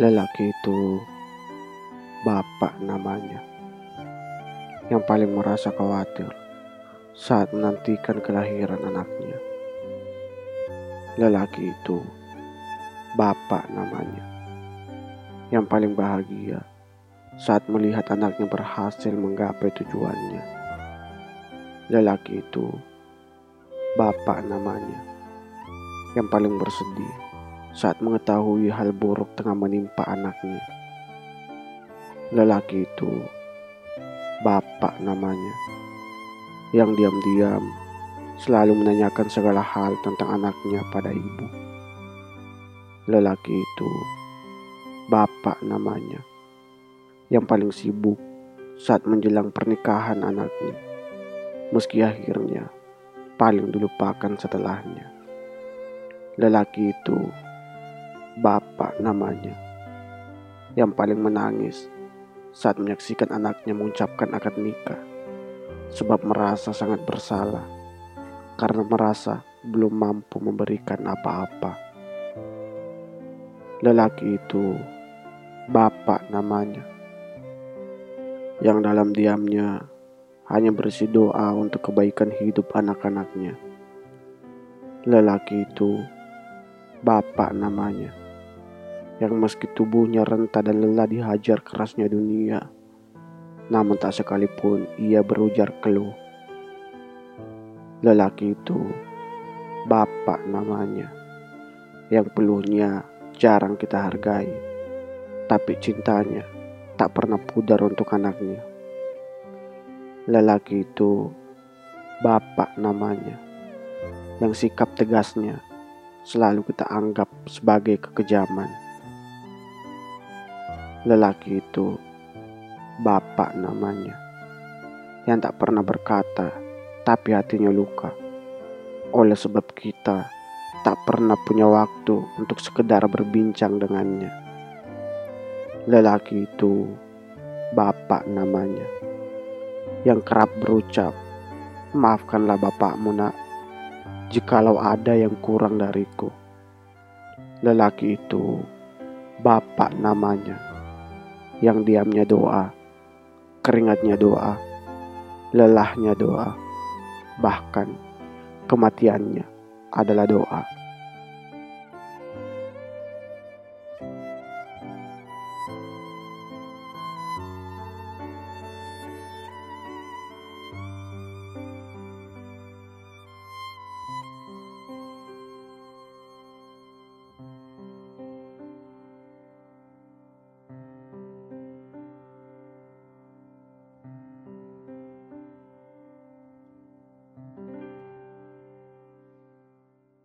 Lelaki itu bapak namanya yang paling merasa khawatir saat menantikan kelahiran anaknya. Lelaki itu bapak namanya yang paling bahagia saat melihat anaknya berhasil menggapai tujuannya. Lelaki itu bapak namanya yang paling bersedih saat mengetahui hal buruk tengah menimpa anaknya. Lelaki itu bapak namanya yang diam-diam selalu menanyakan segala hal tentang anaknya pada ibu. Lelaki itu bapak namanya yang paling sibuk saat menjelang pernikahan anaknya, meski akhirnya paling dilupakan setelahnya. Lelaki itu bapak namanya, yang paling menangis saat menyaksikan anaknya mengucapkan akad nikah, sebab merasa sangat bersalah karena merasa belum mampu memberikan apa-apa. Lelaki itu bapak namanya, yang dalam diamnya hanya bersih doa untuk kebaikan hidup anak-anaknya. Lelaki itu bapak namanya yang meski tubuhnya renta dan lelah dihajar kerasnya dunia, namun tak sekalipun ia berujar keluh. Lelaki itu bapak namanya, yang peluhnya jarang kita hargai, tapi cintanya tak pernah pudar untuk anaknya. Lelaki itu bapak namanya, yang sikap tegasnya selalu kita anggap sebagai kekejaman lelaki itu bapak namanya yang tak pernah berkata tapi hatinya luka. Oleh sebab kita tak pernah punya waktu untuk sekedar berbincang dengannya. Lelaki itu bapak namanya yang kerap berucap maafkanlah bapakmu nak jikalau ada yang kurang dariku. Lelaki itu bapak namanya yang diamnya doa, keringatnya doa, lelahnya doa, bahkan kematiannya adalah doa.